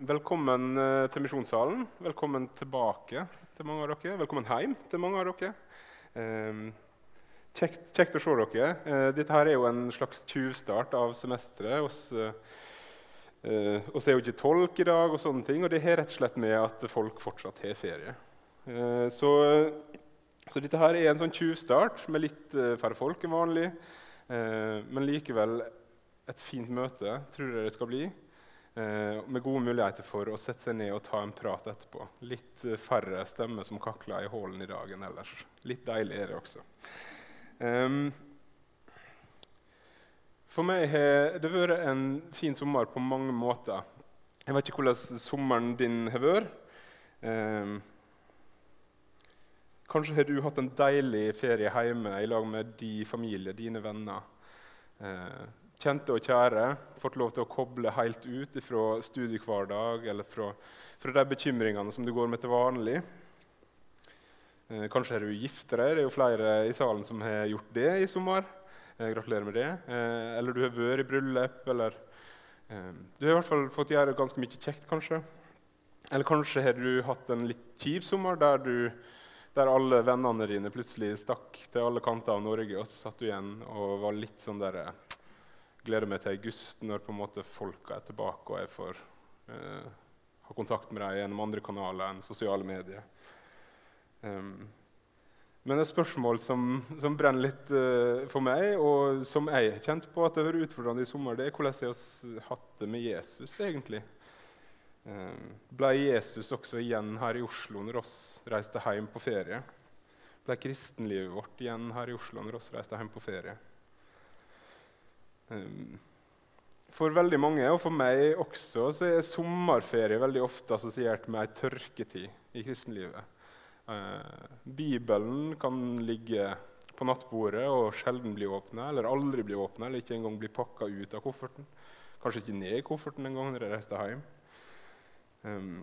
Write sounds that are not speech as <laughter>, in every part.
Velkommen eh, til Misjonssalen. Velkommen tilbake til mange av dere. Velkommen hjem til mange av dere. Eh, kjekt, kjekt, å se dere. Eh, dette her er jo en slags tjuvstart av semesteret. Oss, eh, oss er jo ikke tolk i dag, og sånne ting, og det har rett og slett med at folk fortsatt har ferie. Eh, så, så, dette her er en sånn tjuvstart med litt eh, færre folk enn vanlig, men likevel et fint møte, tror jeg det skal bli. Eh, med gode muligheter for å sette seg ned og ta en prat etterpå. Litt eh, færre stemmer som kakler i hallen i dag enn ellers. Litt deilig er det også. Um, for meg har det vært en fin sommer på mange måter. Jeg vet ikke hvordan sommeren din har vært. Um, kanskje har du hatt en deilig ferie hjemme i lag med din familie, dine venner. Kjente og kjære fått lov til å koble helt ut fra studiehverdag eller fra, fra, de bekymringene som du går med til vanlig. Eh, kanskje er du giftere. Det er jo flere i salen som har gjort det i sommer. Eh, gratulerer med det. Eh, eller du har vært i bryllup. Eller Du har i hvert fall fått gjøre ganske mye kjekt, kanskje. Eller kanskje har du hatt en litt kjip sommer der, du, der alle vennene dine plutselig stakk til alle kanter av Norge, og så satt du igjen og var litt sånn der gleder meg til august, når på en måte folka er tilbake og jeg får eh, ha kontakt med dem gjennom andre kanaler enn sosiale medier. Um, men et spørsmål som, som brenner litt uh, for meg, og som jeg har kjent på at det har vært utfordrende i sommer, det er hvordan jeg har hatt det med Jesus. egentlig. Um, ble Jesus også igjen her i Oslo når oss reiste hjem på ferie? Ble kristenlivet vårt igjen her i Oslo når oss reiste hjem på ferie? Ehm, for veldig mange, og for meg også, så er sommerferie veldig ofte assosiert med ei tørketid i kristenlivet. Ehm, Bibelen kan ligge på nattbordet og sjelden bli åpna, eller aldri bli åpna, eller ikke engang bli pakka ut av kofferten. Kanskje ikke ned i kofferten engang når jeg reiste hjem. Um,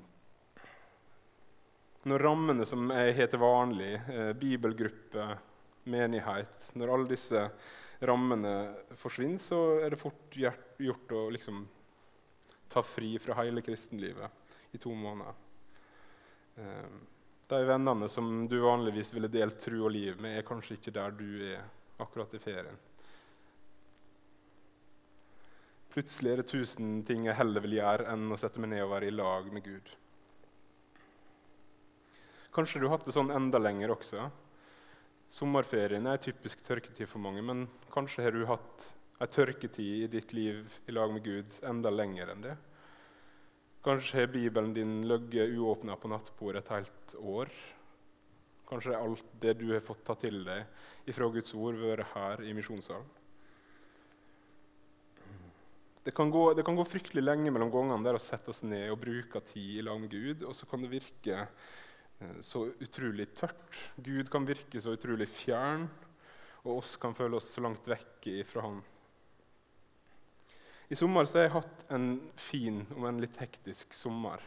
når rammene som jeg til vanlig, eh, bibelgruppe, menighet Når alle disse rammene forsvinner, så er det fort gjort å liksom ta fri fra hele kristenlivet i to måneder. Eh, de vennene som du vanligvis ville delt tro og liv med, er kanskje ikke der du er akkurat i ferien. Plutselig er det tusen ting jeg heller vil gjøre enn å sette meg ned og være i lag med Gud. Kanskje du har hatt det sånn enda lenger også. Sommerferien er typisk tørketid for mange, men kanskje har du hatt ei tørketid i ditt liv i lag med Gud enda lenger enn det. Kanskje har Bibelen din ligget uåpna på nattbordet et helt år. Kanskje er alt det du har fått ta til deg ifra Guds ord, vært her i misjonssalen. Det kan, gå, det kan, gå, fryktelig lenge mellom gangene der å sette oss ned og bruke tid i lag med Gud, og så kan det virke så utrolig tørt. Gud kan virke så utrolig fjern, og oss kan føle oss så langt vekk fra Han. I sommer har jeg hatt en fin, om en litt hektisk sommer.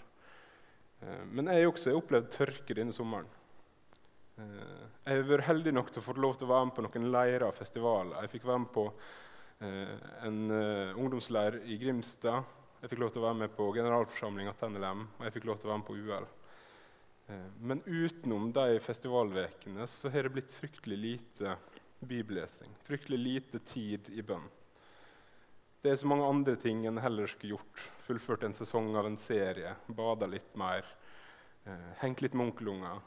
Eh, men jeg har også opplevd tørke denne sommeren. Eh, jeg har vært heldig nok til å få lov til å være med på noen leirer og festivaler. Jeg fikk være med på en ungdomsleir i Grimstad. Jeg fikk lov til å være med på generalforsamlinga til NLM, og jeg fikk lov til å være med på UL. Eh, men utenom de festivalvekene så har det blitt fryktelig lite bibellesing. Fryktelig lite tid i bønn. Det er så mange andre ting enn heller skulle gjort. Fullført en sesong av en serie, bada litt mer, eh, hengt litt med.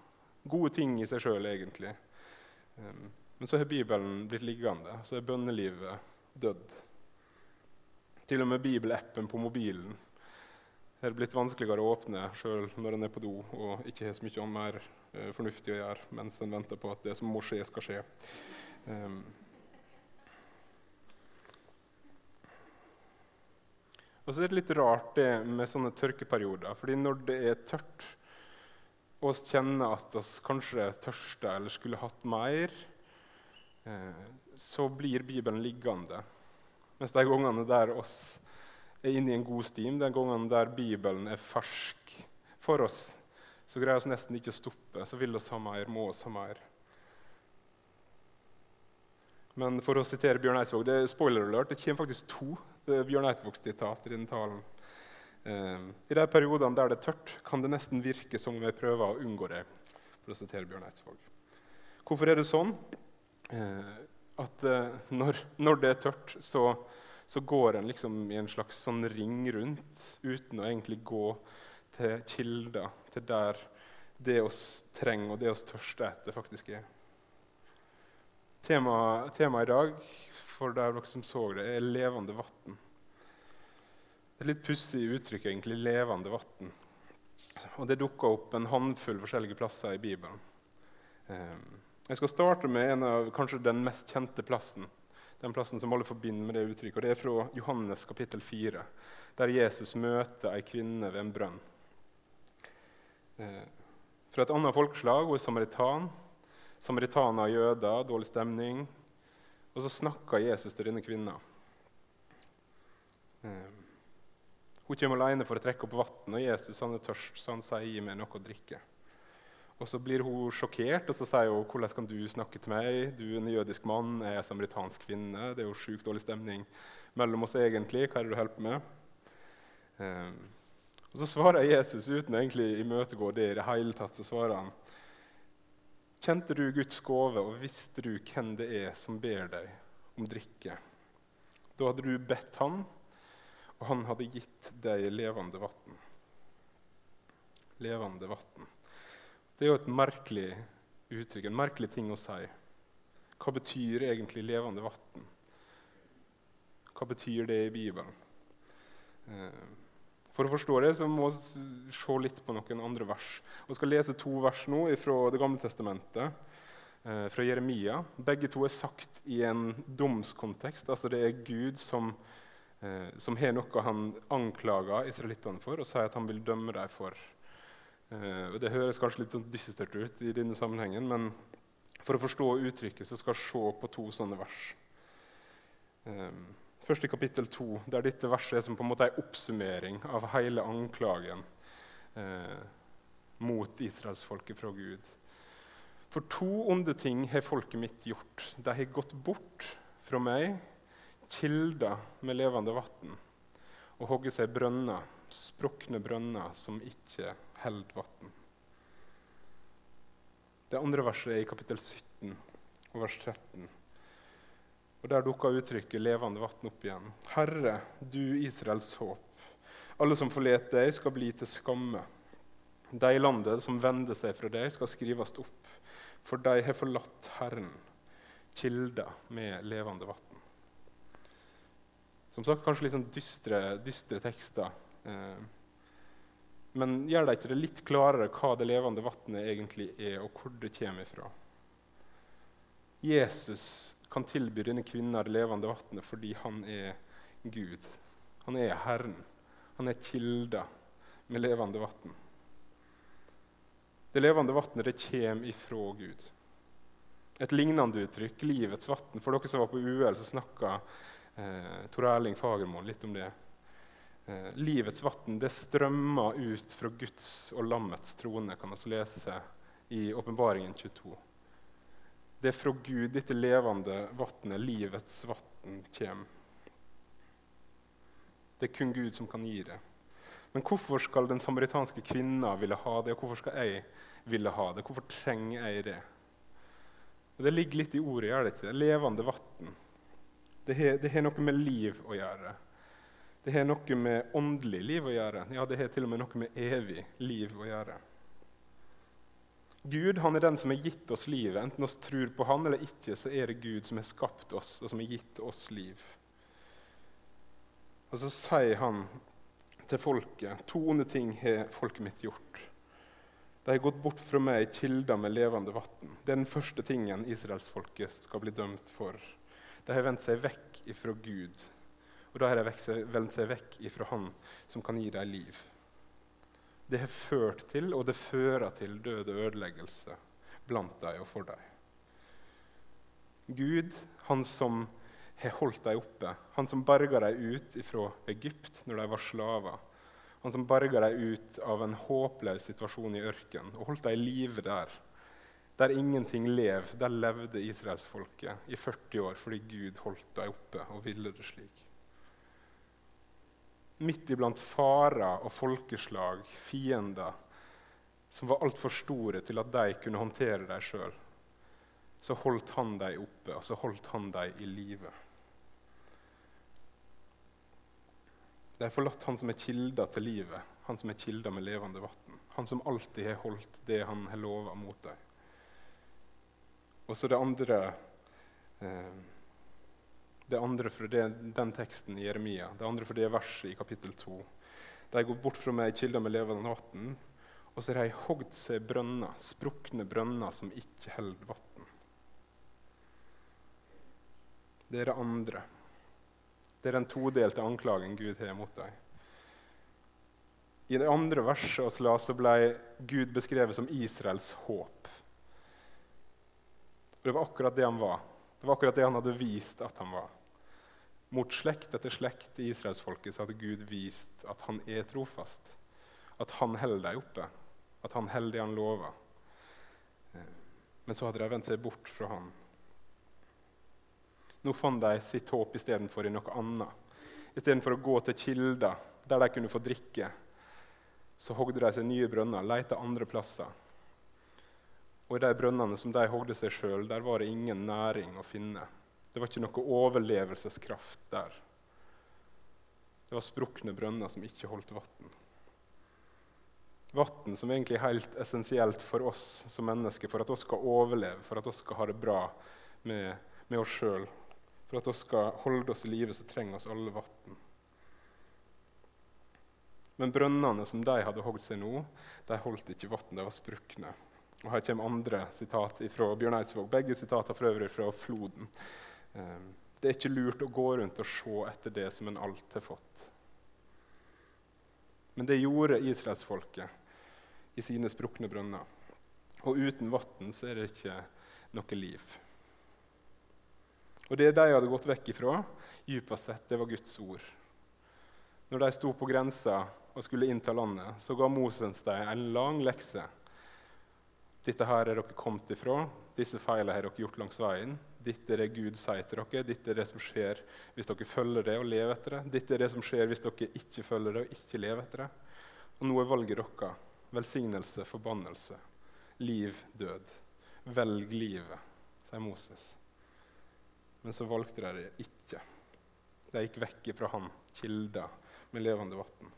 Gode ting i seg sjøl, egentlig. Eh, men så har Bibelen blitt liggende. Så er bønnelivet dødd. Til og med bibelappen på mobilen er blitt vanskeligere å åpne sjøl når en er på do og ikke har så mye mer eh, fornuftig å gjøre mens en venter på at det som må skje, skal skje. Um, og så er det litt rart det med sånne tørkeperioder. fordi når det er tørt, og vi kjenner at vi kanskje tørster eller skulle hatt mer, eh, så blir Bibelen liggende. Mens de gangene der oss er inne i en god stim, den gangen der Bibelen er fersk for oss, så greier vi nesten ikke å stoppe. Så vil vi ha mer, må vi ha mer. Men for å sitere Bjørn Eidsvåg, det er spoiler alert, det kommer faktisk to Bjørn Eidsvåg-sitat i denne talen. Eh, I de periodene der det er tørt, kan det nesten virke som om jeg prøver å unngå det. for å sitere Bjørn Eidsvåg. Hvorfor er det sånn? Eh, at eh, når, når, det er tørt, så, så går en liksom i en slags sånn ring rundt uten å egentlig gå til kilder, til der det oss trenger og det oss tørster etter, faktisk er. Temaet tema i dag for dere som så det, er levende vann. Et litt pussig uttrykk, egentlig. Levende vann. Og det dukka opp en håndfull forskjellige plasser i Bibelen. Ehm, jeg skal starte med en av kanskje den mest kjente plassen. Den plassen som alle forbinder med det uttrykket. og Det er fra Johannes kapittel 4, der Jesus møter ei kvinne ved en brønn. Eh, fra et annet folkeslag, hun er samaritan. Samaritaner og jøder, dårlig stemning. Og så snakker Jesus til denne kvinna. Ehm, hun kommer alene for å trekke opp vann, og Jesus han er tørst, så han sier 'gi meg noe å drikke'. Og Så blir hun sjokkert og så sier hun, 'Hvordan kan du snakke til meg? Du er en jødisk mann, jeg er samaritansk kvinne.' Det er jo sjukt dårlig stemning mellom oss egentlig. Hva er det du holder på med? Um, og Så svarer Jesus uten egentlig imøtegå det i det hele tatt. så svarer han, Kjente du Guds gave, og visste du hvem det er som ber deg om drikke? Da hadde du bedt han, og han hadde gitt deg levende vann. Levende vann. Det er jo et merkelig uttrykk, en merkelig ting å si. Hva betyr egentlig levende vann? Hva betyr det i Bibelen? Eh, for å forstå det så må vi se litt på noen andre vers. Vi skal lese to vers nå fra Det gamle testamentet, eh, fra Jeremia. Begge to er sagt i en domskontekst. altså Det er Gud som eh, som har noe han anklager israelittene for, og sier at han vil dømme dem for. Eh, det høres kanskje litt sånn dystert ut i denne sammenhengen, men for å forstå uttrykket så skal jeg se på to sånne vers. Eh, først i kapittel 2, der dette verset er som på en måte en oppsummering av hele anklagen eh, mot israelsfolket fra Gud. For to onde ting har folket mitt gjort. De har gått bort fra meg kilder med levende vann og hogget seg brønner, sprukne brønner som ikke holder vann. Det andre verset er i kapittel 17 og vers 13. Og Der dukker uttrykket 'levende vann' opp igjen. Herre, du Israels håp. Alle som forlater deg, skal bli til skamme. De i landet som vender seg fra deg, skal skrives opp. For de har forlatt Herren, kilder med levende vann. Som sagt, kanskje litt sånn dystre, dystre tekster. Eh, men gjør det ikke det litt klarere hva det levende vannet egentlig er, og hvor det kommer ifra? Jesus kan tilby denne kvinnen det levende vannet fordi han er Gud. Han er Herren. Han er kilda med levende vann. Det levende vannet kommer ifra Gud. Et lignende uttrykk, livets vann. For dere som var på UL, så snakka eh, Tor Erling Fagermoen litt om det. Eh, livets vann strømmer ut fra Guds og lammets trone, kan vi lese i Åpenbaringen 22. Det er fra Gud dette levende vannet, livets vann, kommer. Det er kun Gud som kan gi det. Men hvorfor skal den samaritanske kvinna ville ha det, og hvorfor skal jeg ville ha det? Hvorfor trenger jeg det? Det ligger litt i ordet, gjør det ikke? Levende vann. Det har, noe med liv å gjøre. Det har noe med åndelig liv å gjøre. Ja, det har til og med noe med evig liv å gjøre. Gud han er den som har gitt oss livet. Enten oss tror på han eller ikke, så er det Gud som har skapt oss og som har gitt oss liv. Og så sier han til folket to onde ting har folket mitt gjort. De har gått bort fra meg, i kilder med levende vann. Det er den første tingen israelsfolket skal bli dømt for. De har vendt seg vekk ifra Gud, og da har de vendt seg vekk ifra Han som kan gi dem liv. Det har ført til, og det fører til, død og ødeleggelse blant dem og for dem. Gud, han som har holdt dem oppe, han som berga dem ut fra Egypt når de var slaver, han som berga dem ut av en håpløs situasjon i ørkenen og holdt dem i live der der ingenting lev, der levde israelsfolket i 40 år fordi Gud holdt dem oppe og ville det slik. Midt iblant farer og folkeslag, fiender, som var altfor store til at de kunne håndtere dem sjøl, så holdt han dem oppe, og så holdt han dem i live. De har forlatt han som er kilda til livet, han som er kilda med levende vann. Han som alltid har holdt det han har lova mot dem. Og så det andre eh, det andre fra det, den teksten i Jeremia, det andre fra det verset i kapittel 2. De går bort fra meg, i kilder med levende vann, og så har de hogd seg brønner, sprukne brønner som ikke holder vann. Det er det andre. Det er den todelte anklagen Gud har mot dem. I det andre verset vi så ble Gud beskrevet som Israels håp. Og Det var akkurat det han var. Det var akkurat det han hadde vist at han var. Mot slekt etter slekt i israelsfolket hadde Gud vist at han er trofast. At han holder dem oppe. At han holder det han lover. Eh, men så hadde de vendt seg bort fra han. Nå fant de sitt håp istedenfor i noe annet. Istedenfor å gå til kilder der de kunne få drikke, så hogde de seg nye brønner, lette andre plasser. Og i de brønnene som de hogde seg sjøl, der var det ingen næring å finne. Det var ikke noe overlevelseskraft der. Det var sprukne brønner som ikke holdt vann. Vann som egentlig er helt essensielt for oss som mennesker, for at vi skal overleve, for at vi skal ha det bra med, med oss sjøl. For at vi skal holde oss i live, så trenger oss alle vann. Men brønnene som de hadde hogd seg nå, de holdt ikke vann, de var sprukne. Og Her kommer andre sitat fra Bjørn Eidsvåg. Begge sitater for øvrig fra floden. Ehm, det er ikke lurt å gå rundt og se etter det som en alt har fått. Men det gjorde israelsfolket i sine sprukne brønner. Og uten vann er det ikke noe liv. Og det de hadde gått vekk ifra, dypest sett, det var Guds ord. Når de sto på grensa og skulle innta landet, så ga Moses dem en lang lekse. Dette her er dere kommet ifra, disse feilene har dere gjort langs veien. Dette er det Gud sier til dere. Dette er det som skjer hvis dere følger det og lever etter det. Dette er det som skjer hvis dere ikke følger det og ikke lever etter det. Og nå er valget deres velsignelse, forbannelse, liv, død. Velg livet, sier Moses. Men så valgte de det ikke. De gikk vekk fra ham, kilda med levende vann.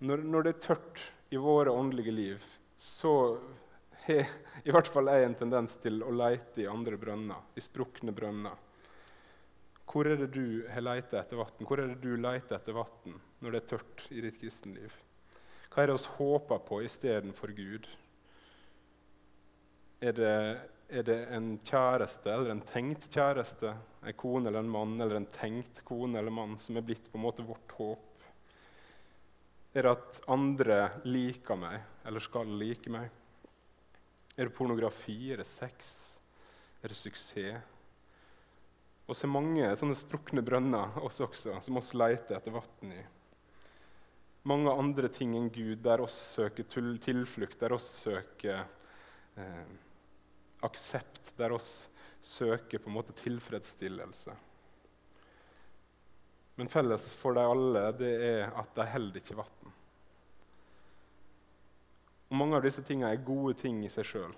Når, når det er tørt i våre åndelige liv, så har <laughs> i hvert fall jeg en tendens til å leite i andre brønner, i sprukne brønner. Hvor er det du har leita etter vann? Hvor er det du leiter etter vann når det er tørt i ditt kristenliv? Hva er det vi håper på istedenfor Gud? Er det, er det, en kjæreste eller en tenkt kjæreste, en kone eller en mann, eller en tenkt kone eller mann som er blitt på en måte vårt håp? Er det at andre liker meg eller skal like meg? Er det pornografi? Er det sex? Er det suksess? Og så er mange sånne sprukne brønner oss også, som oss leter etter vann i. Mange andre ting enn Gud, der oss søker tilflukt, der oss søker eh, aksept, der oss søker på en måte tilfredsstillelse. Men felles for dem alle det er at de holder ikke vann. Mange av disse tingene er gode ting i seg sjøl.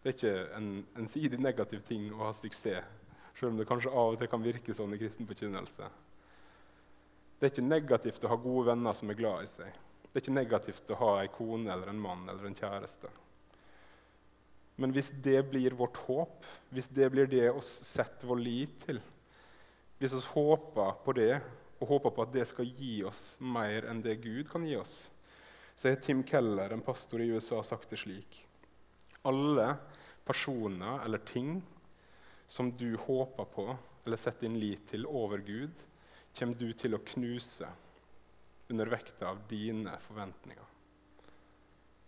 Det er ikke en ensidig negativ ting å ha suksess, sjøl om det kanskje av og til kan virke sånn i kristen forkynnelse. Det er ikke negativt å ha gode venner som er glad i seg. Det er ikke negativt å ha ei kone eller en mann eller en kjæreste. Men hvis det blir vårt håp, hvis det blir det vi setter vår lit til, hvis vi håper på det og håper på at det skal gi oss mer enn det Gud kan gi oss, så har Tim Keller, en pastor i USA, sagt det slik. Alle personer eller ting som du håper på eller setter din lit til over Gud, kommer du til å knuse under vekta av dine forventninger.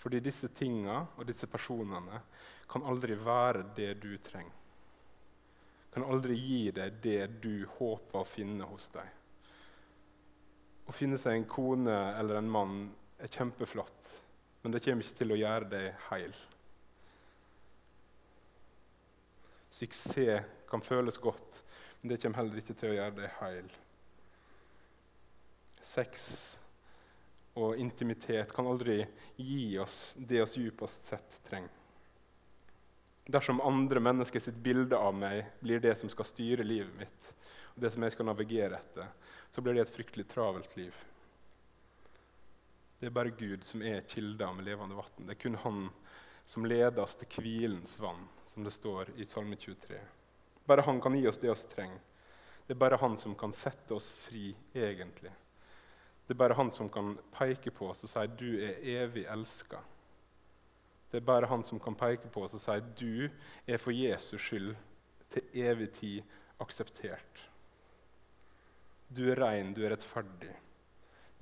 Fordi disse tinga og disse personene kan aldri være det du trenger. Kan aldri gi deg det du håper å finne hos deg. Å finne seg en kone eller en mann er kjempeflott, men det kommer ikke til å gjøre deg heil. Suksess kan føles godt, Men det kommer heller ikke til å gjøre deg heil. Sex og intimitet kan aldri gi oss det oss djupest sett trenger. Dersom andre mennesker sitt bilde av meg blir det som skal styre livet mitt, og det som jeg skal navigere etter, så blir det et fryktelig travelt liv. Det er bare Gud som er kilda med levende vann. Det er kun Han som leder oss til hvilens vann, som det står i Salme 23. Bare Han kan gi oss det vi trenger. Det er bare Han som kan sette oss fri, egentlig. Det er bare han som kan peke på oss og si 'du er evig elska'. Det er bare han som kan peke på oss og si 'du er for Jesus skyld til evig tid akseptert'. Du er rein, du er rettferdig.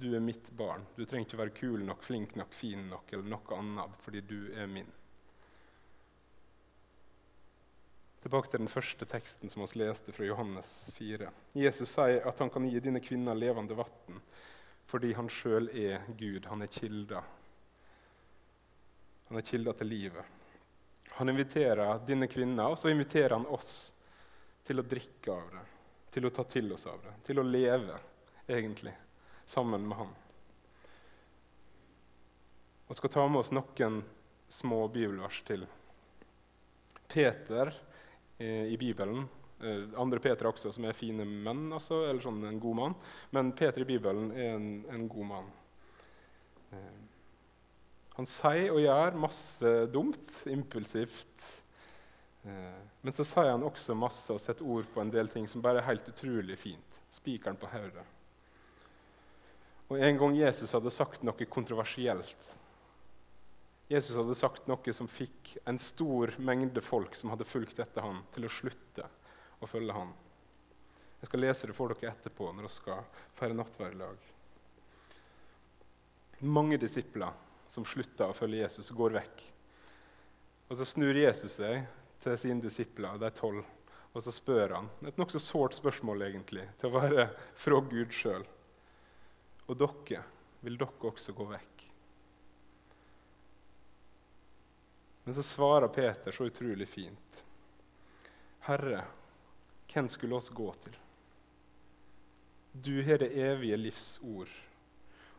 Du er mitt barn. Du trenger ikke være kul nok, flink nok, fin nok eller noe annet fordi du er min. Tilbake til den første teksten som vi leste fra Johannes 4. Jesus sier at han kan gi dine kvinner levende vann fordi han sjøl er Gud. Han er kilda. Han er kilda til livet. Han inviterer dine kvinner, og så inviterer han oss til å drikke av det, til å ta til oss av det, til å leve, egentlig, sammen med han. Vi skal ta med oss noen små bibelvers til. Peter eh, i Bibelen Eh, andre Peter også, som er fine menn, altså, eller sånn en god mann. Men Peter i Bibelen er en, en god mann. Eh, han sier og gjør masse dumt, impulsivt. Eh, men så sier han også masse og setter ord på en del ting som bare er helt utrolig fint. Spikeren på hodet. Og En gang Jesus hadde sagt noe kontroversielt Jesus hadde sagt noe som fikk en stor mengde folk som hadde fulgt etter ham, til å slutte å følge ham. Jeg skal lese det for dere etterpå når vi skal feire nattverd i lag. Mange disipler som slutter å følge Jesus, går vekk. Og Så snur Jesus seg til sine disipler, de tolv, og så spør han et nokså sårt spørsmål egentlig, til å være fra Gud sjøl. Og dere, vil dere også gå vekk? Men så svarer Peter så utrolig fint. Herre, hvem skulle oss gå til? Du har det evige livs ord,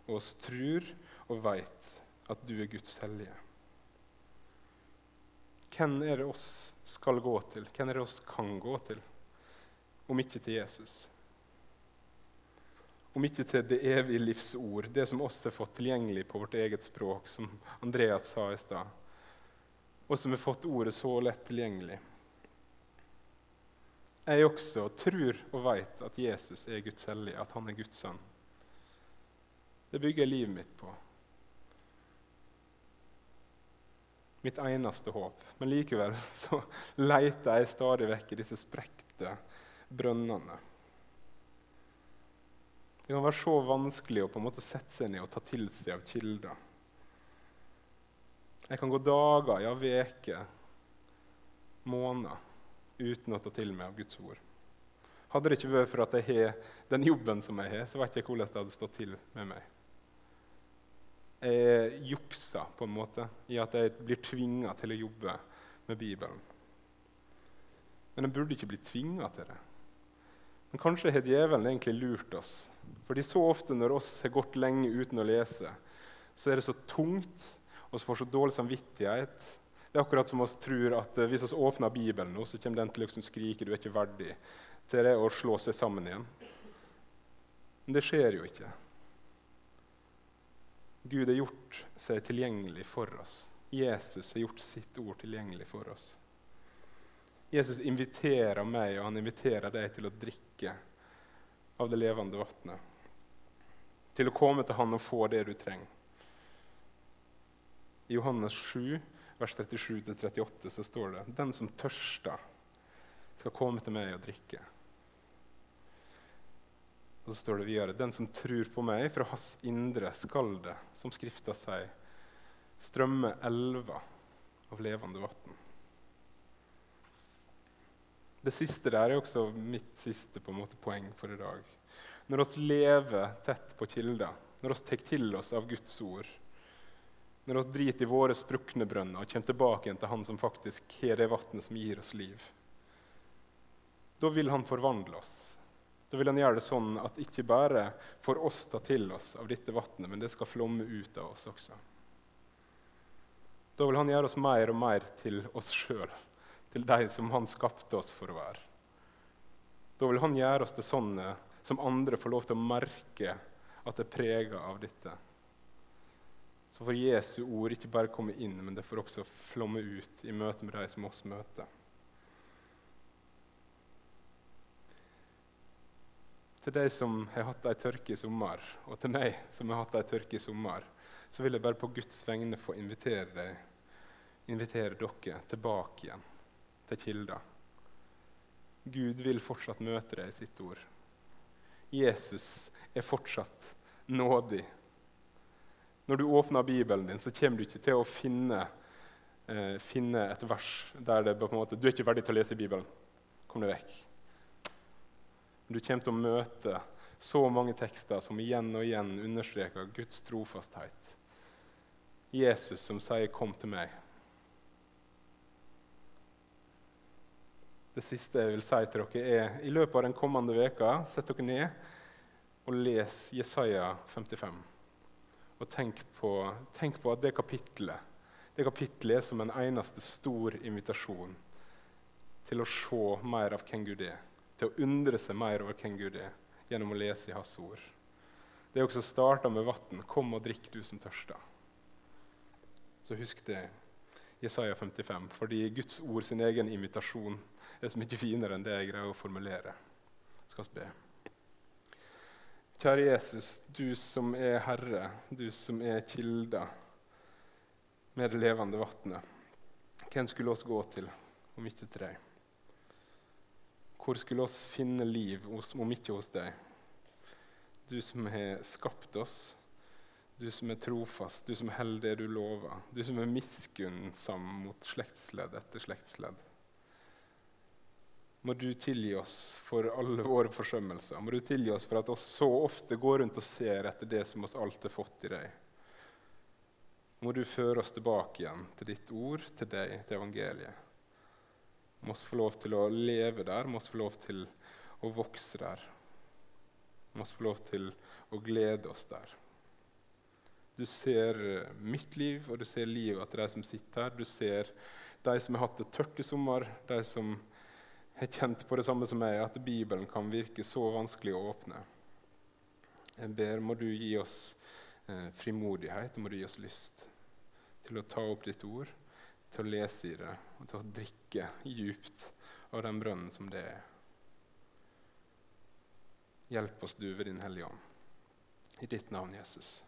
og oss tror og veit at du er Guds hellige. Hvem er det oss skal gå til? Hvem er det oss kan gå til, om ikke til Jesus? Om ikke til det evige livs ord, det som oss har fått tilgjengelig på vårt eget språk, som Andreas sa i stad, og som har fått ordet så lett tilgjengelig jeg også tror og vet at Jesus er Guds hellige, at han er Guds sønn. Det bygger livet mitt på. Mitt eneste håp. Men likevel <laughs> så leter jeg stadig vekk i disse sprekte brønnene. Det kan være så vanskelig å på en måte sette seg ned og ta til seg av kilder. Jeg kan gå dager, ja uker, måneder uten å ta til meg av Guds ord. Hadde det ikke vært for at jeg har den jobben som jeg har, så vet jeg ikke hvordan det hadde stått til med meg. Jeg jukser på en måte i at jeg blir tvinga til å jobbe med Bibelen. Men jeg burde ikke bli tvinga til det. Men kanskje har djevelen egentlig lurt oss. Fordi så ofte når oss har gått lenge uten å lese, så er det så tungt, og vi får så dårlig samvittighet det er akkurat som vi tror at eh, hvis vi åpner Bibelen nå, så kommer den til å liksom skrike 'du er ikke verdig' til det å slå seg sammen igjen. Men det skjer jo ikke. Gud har gjort seg tilgjengelig for oss. Jesus har gjort sitt ord tilgjengelig for oss. Jesus inviterer meg og han inviterer deg til å drikke av det levende vannet. Til å komme til han og få det du trenger. I Johannes 7 vers 37-38 så står det Den som tørster, skal komme til meg og drikke. Og så står det videre Den som tror på meg, fra hans indre skal det, som Skrifta sier, strømme elver av levende vann. Det siste der er også mitt siste måte, poeng for i dag. Når vi lever tett på kilder, når vi tar til oss av Guds ord, når vi driter i våre sprukne brønner og kommer tilbake igjen til Han som faktisk har det vannet som gir oss liv. da vil han forvandle oss. Da vil han gjøre det sånn at ikke bare får oss ta til oss av dette vannet, men det skal flomme ut av oss også. Da vil han gjøre oss mer og mer til oss sjøl, til de som han skapte oss for å være. Da vil han gjøre oss til sånne som andre får lov til å merke at det er prega av dette. Så får Jesu ord ikke bare komme inn, men det får også flomme ut i møte med de som oss møter. Til deg som har hatt ei tørke i sommer, og til meg som har hatt ei tørke i sommer, så vil jeg bare på Guds vegne få invitere, deg, invitere dere tilbake igjen til kilda. Gud vil fortsatt møte deg i sitt ord. Jesus er fortsatt nådig. Når du åpner Bibelen din, så kommer du ikke til å finne, eh, finne et vers der det på en måte, du er ikke verdig til å lese Bibelen. Kom deg vekk. Du kommer til å møte så mange tekster som igjen og igjen understreker Guds trofasthet. Jesus som sier 'Kom til meg'. Det siste jeg vil si til dere, er i løpet av den kommende veka, sett dere ned og les Jesaja 55. Og tenk på, tenk på at det kapittelet det kapittelet er som en eneste stor invitasjon til å se mer av hvem Gud er til å undre seg mer over hvem Gud er, gjennom å lese i Hans ord. Det er også starta med vann. Kom og drikk, du som tørster. Så husk det, Jesaja 55, fordi Guds ord sin egen invitasjon er så mye finere enn det jeg greier å formulere. Skal vi be. Kjære Jesus, du som er Herre, du som er kilda med det levende vannet. Hvem skulle oss gå til om ikke til deg? Hvor skulle oss finne liv om ikke hos deg? Du som har skapt oss, du som er trofast, du som holder det du lover, du som er miskunnsam mot slektsledd etter slektsledd. Må du tilgi oss for alle våre forsømmelser. Må du tilgi oss for at oss så ofte går rundt og ser etter det som oss alt har fått i deg. Må du føre oss tilbake igjen til ditt ord, til deg, til evangeliet. Må oss få lov til å leve der, må oss få lov til å vokse der. Må oss få lov til å glede oss der. Du ser eh, mitt liv, og du ser livet til de som sitter her. Du ser de som har hatt det tørt i sommer, de som har kjent på det samme som meg, at Bibelen kan virke så vanskelig å åpne. Jeg ber, må du gi oss eh, frimodighet, må du gi oss lyst til å ta opp ditt ord til å lese i det og til å drikke djupt av den brønnen som det er. Hjelp oss, du, ved Din Hellige Ånd. I ditt navn, Jesus.